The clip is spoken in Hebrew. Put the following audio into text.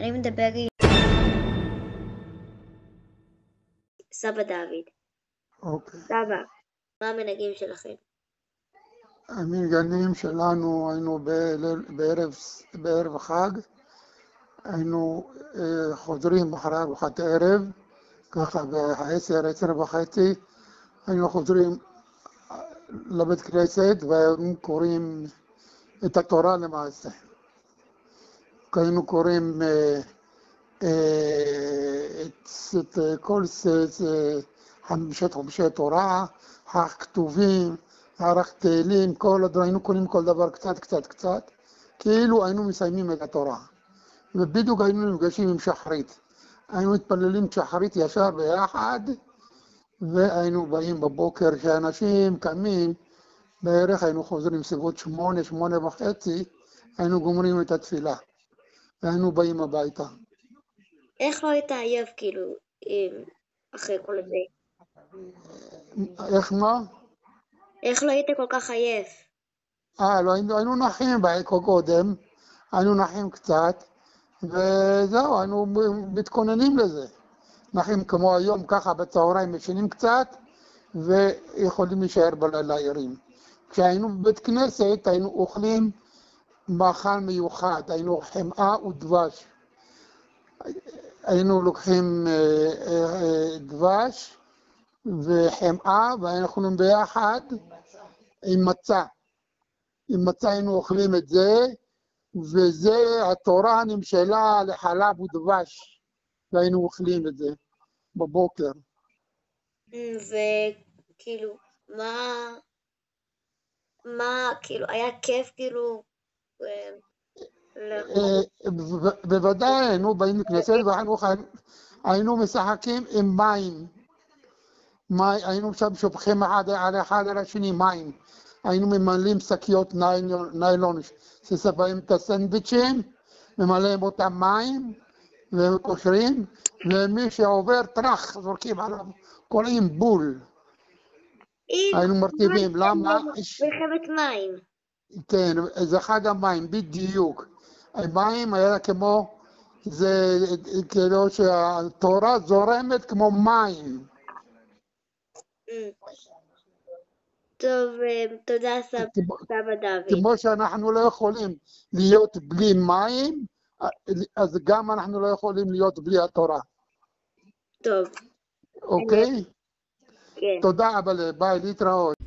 אני מדבר עם... סבא דוד. אוקיי. סבא, מה המנהגים שלכם? המנהגים שלנו היינו בערב, בערב חג, היינו אה, חוזרים אחרי ארוחת ערב, ככה בעשר, עשר וחצי, היינו חוזרים אה, לבית כנסת והיום קוראים את התורה למעשה. היינו קוראים אה, אה, את, אה, כל חמשת חומשי תורה, הכתובים, ערך תהילים, כל הדברים, היינו קוראים כל דבר קצת קצת קצת, כאילו היינו מסיימים את התורה. ובדיוק היינו נפגשים עם שחרית. היינו מתפללים שחרית ישר ביחד, והיינו באים בבוקר, כשאנשים קמים, בערך היינו חוזרים סביבות שמונה, שמונה וחצי, היינו גומרים את התפילה, והיינו באים הביתה. איך לא היית עייף, כאילו, אחרי כל זה? איך מה? איך לא היית כל כך עייף? אה, לא, היינו, היינו נחים בעיקו קודם, היינו נחים קצת, וזהו, היינו מתכוננים לזה. נחים כמו היום, ככה בצהריים ישנים קצת, ויכולים להישאר בלילה ערים. כשהיינו בבית כנסת, היינו אוכלים מאכל מיוחד, היינו חמאה ודבש. היינו לוקחים אה, אה, דבש וחמאה, והיינו אוכלים ביחד עם מצה. עם מצה היינו אוכלים את זה, וזה, התורה נמשלה לחלב ודבש, והיינו אוכלים את זה בבוקר. וכאילו, מה... מה, כאילו, היה כיף, כאילו... אה, בוודאי היינו באים לכנסת חי- היינו משחקים עם מים. מי- היינו שם שופכים אחד על אחד על השני מים. היינו ממלאים שקיות ניילון, ששמים את הסנדוויצ'ים, ממלאים אותם מים וקושרים, ומי שעובר טראח זורקים עליו, קוראים בול. היינו מרטיבים, למה? מלחמת מים. כן, זה חג המים, בדיוק. המים היה כמו, זה כאילו שהתורה זורמת כמו מים. אה. טוב, אה, תודה סבא דוד. כמו שאנחנו לא יכולים להיות בלי מים, אז גם אנחנו לא יכולים להיות בלי התורה, טוב, אוקיי? כן. תודה, אבל ביי, להתראות.